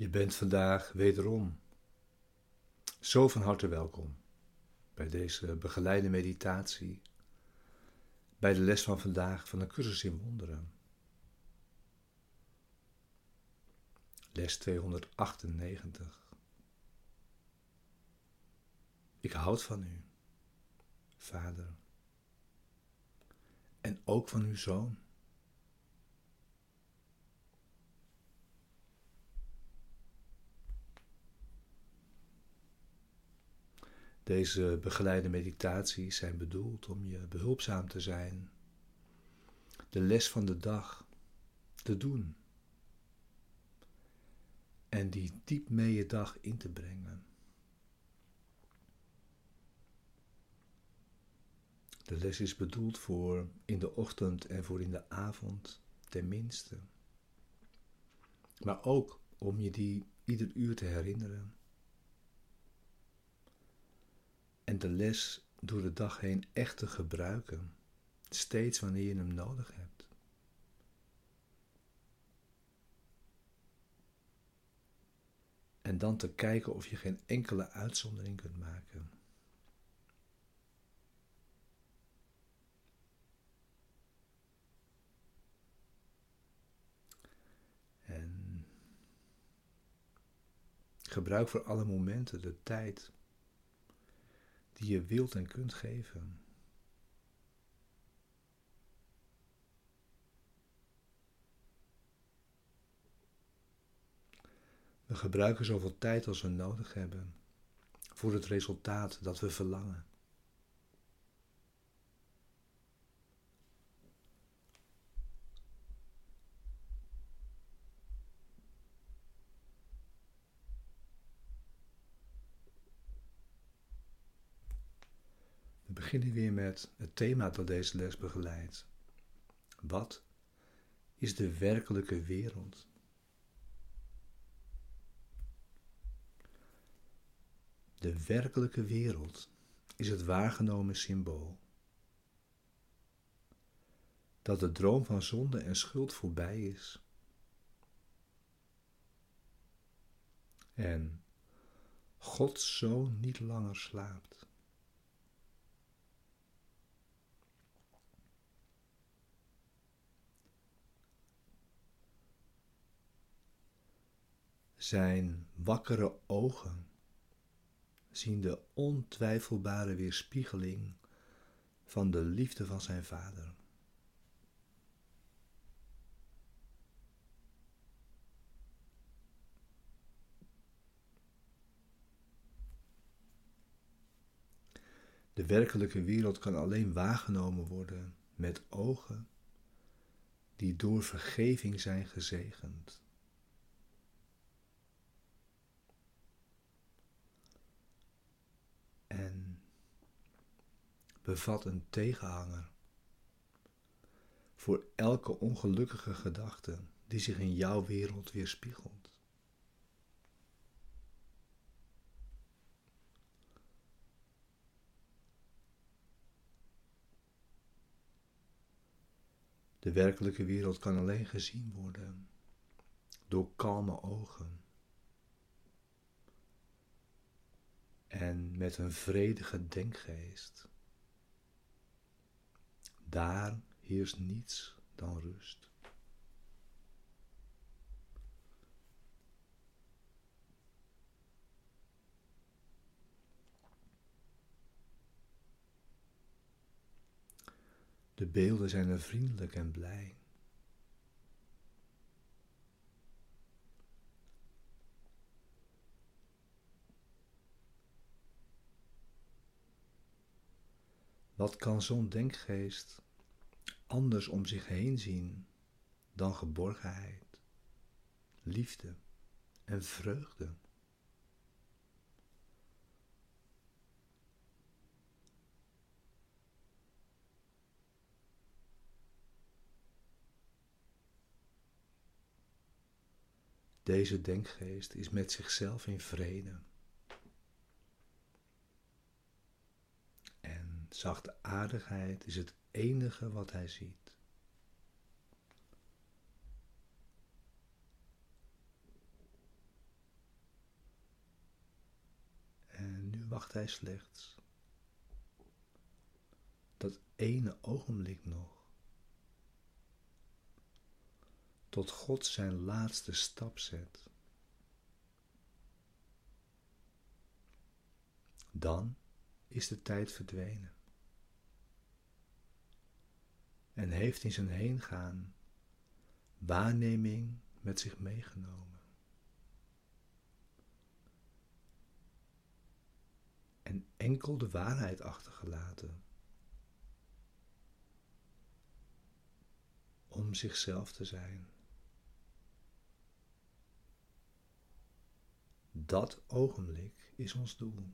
Je bent vandaag wederom zo van harte welkom bij deze begeleide meditatie, bij de les van vandaag van de cursus in wonderen. Les 298. Ik houd van u, Vader, en ook van uw Zoon. Deze begeleide meditaties zijn bedoeld om je behulpzaam te zijn, de les van de dag te doen en die diep mee je dag in te brengen. De les is bedoeld voor in de ochtend en voor in de avond tenminste. Maar ook om je die ieder uur te herinneren en de les door de dag heen echt te gebruiken, steeds wanneer je hem nodig hebt. En dan te kijken of je geen enkele uitzondering kunt maken. Gebruik voor alle momenten de tijd die je wilt en kunt geven. We gebruiken zoveel tijd als we nodig hebben voor het resultaat dat we verlangen. Beginnen weer met het thema dat deze les begeleidt. Wat is de werkelijke wereld? De werkelijke wereld is het waargenomen symbool. Dat de droom van zonde en schuld voorbij is. En Gods zoon niet langer slaapt. Zijn wakkere ogen zien de ontwijfelbare weerspiegeling van de liefde van zijn vader. De werkelijke wereld kan alleen waargenomen worden met ogen die door vergeving zijn gezegend. Bevat een tegenhanger voor elke ongelukkige gedachte die zich in jouw wereld weerspiegelt. De werkelijke wereld kan alleen gezien worden door kalme ogen. en met een vredige denkgeest. Daar heerst niets dan rust. De beelden zijn er vriendelijk en blij. Wat kan zo'n denkgeest anders om zich heen zien dan geborgenheid, liefde en vreugde? Deze denkgeest is met zichzelf in vrede. Zachtaardigheid is het enige wat hij ziet. En nu wacht hij slechts dat ene ogenblik nog. Tot God zijn laatste stap zet. Dan is de tijd verdwenen en heeft in zijn heengaan waarneming met zich meegenomen. En enkel de waarheid achtergelaten. Om zichzelf te zijn. Dat ogenblik is ons doel.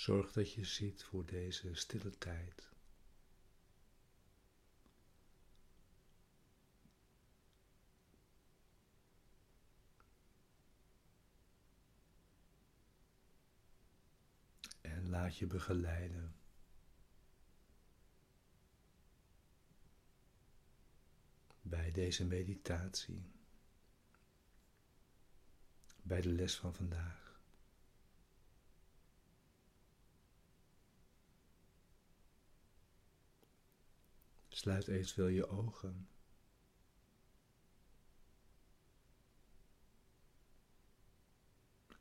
Zorg dat je ziet voor deze stille tijd. En laat je begeleiden. Bij deze meditatie. Bij de les van vandaag. Sluit eventueel je ogen.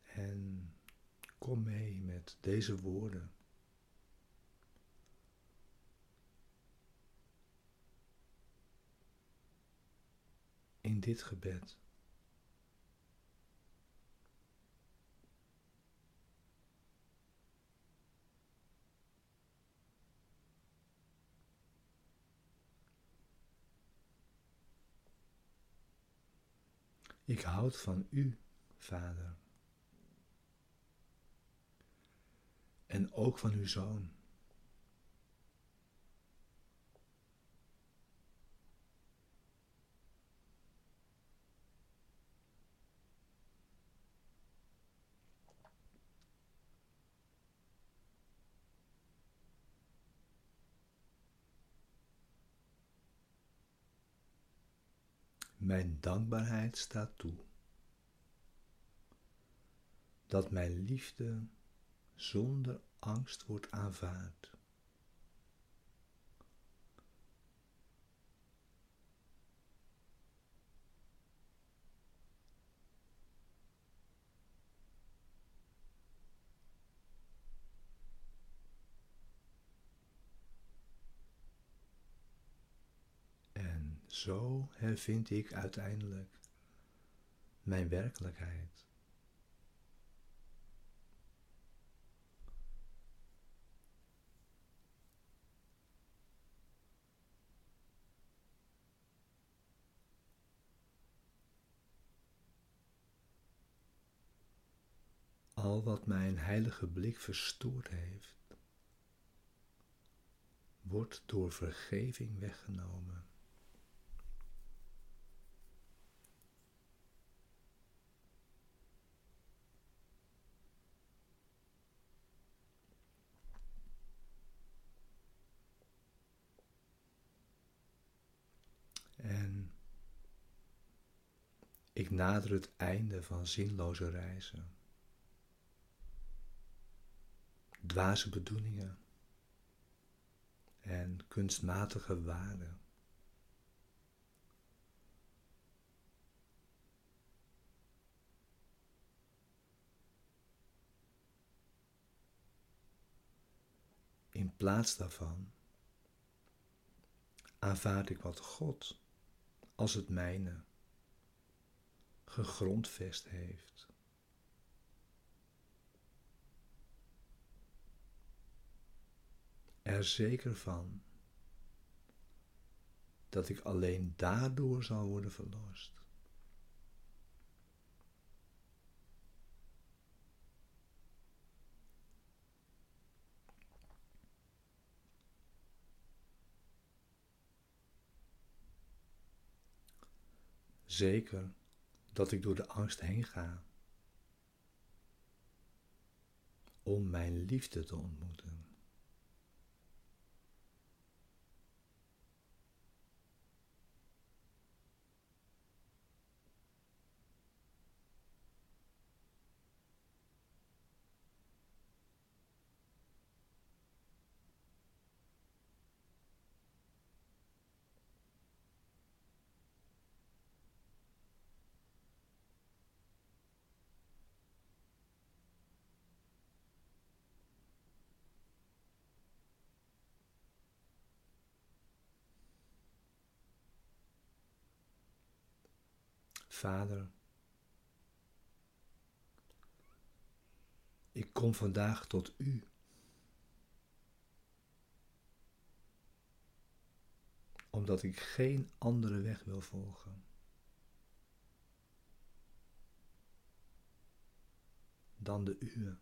En kom mee met deze woorden. In dit gebed. Ik houd van u, Vader. En ook van uw zoon. Mijn dankbaarheid staat toe. Dat mijn liefde zonder angst wordt aanvaard. Zo hervind ik uiteindelijk mijn werkelijkheid. Al wat mijn heilige blik verstoord heeft, wordt door vergeving weggenomen. Ik nader het einde van zinloze reizen, dwaze bedoelingen en kunstmatige waarden. In plaats daarvan aanvaard ik wat God als het mijne gegrondvest heeft. Er zeker van dat ik alleen daardoor zal worden verlost. Zeker dat ik door de angst heen ga om mijn liefde te ontmoeten. Vader, ik kom vandaag tot U. Omdat ik geen andere weg wil volgen. Dan de Uwe.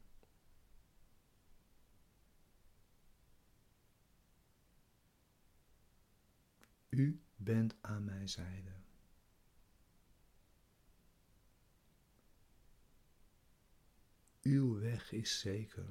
U bent aan mijn zijde. Uw weg is zeker.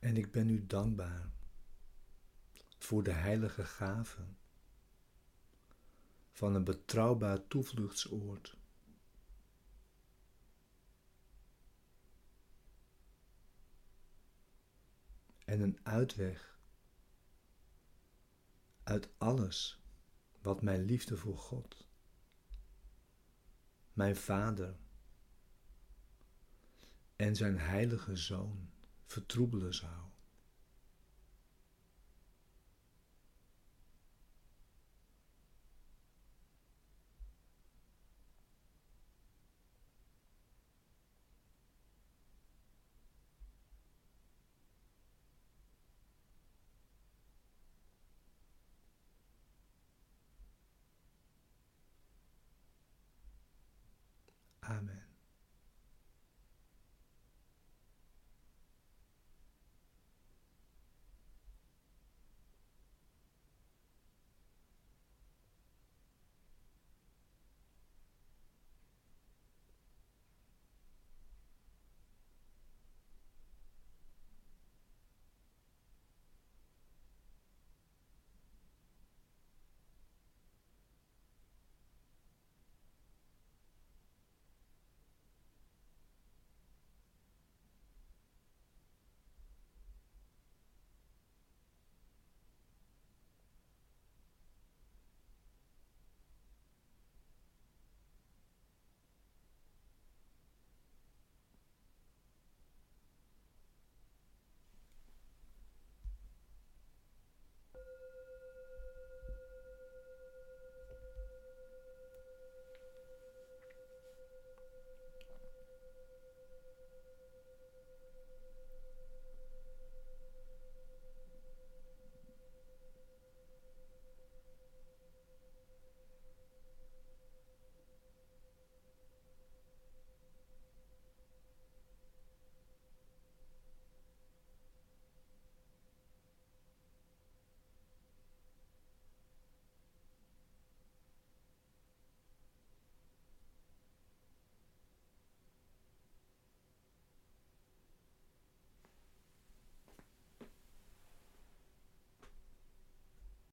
En ik ben u dankbaar voor de heilige gave van een betrouwbaar toevluchtsoord. En een uitweg uit alles wat mijn liefde voor God, mijn Vader en zijn heilige Zoon vertroebelen zou. 아멘.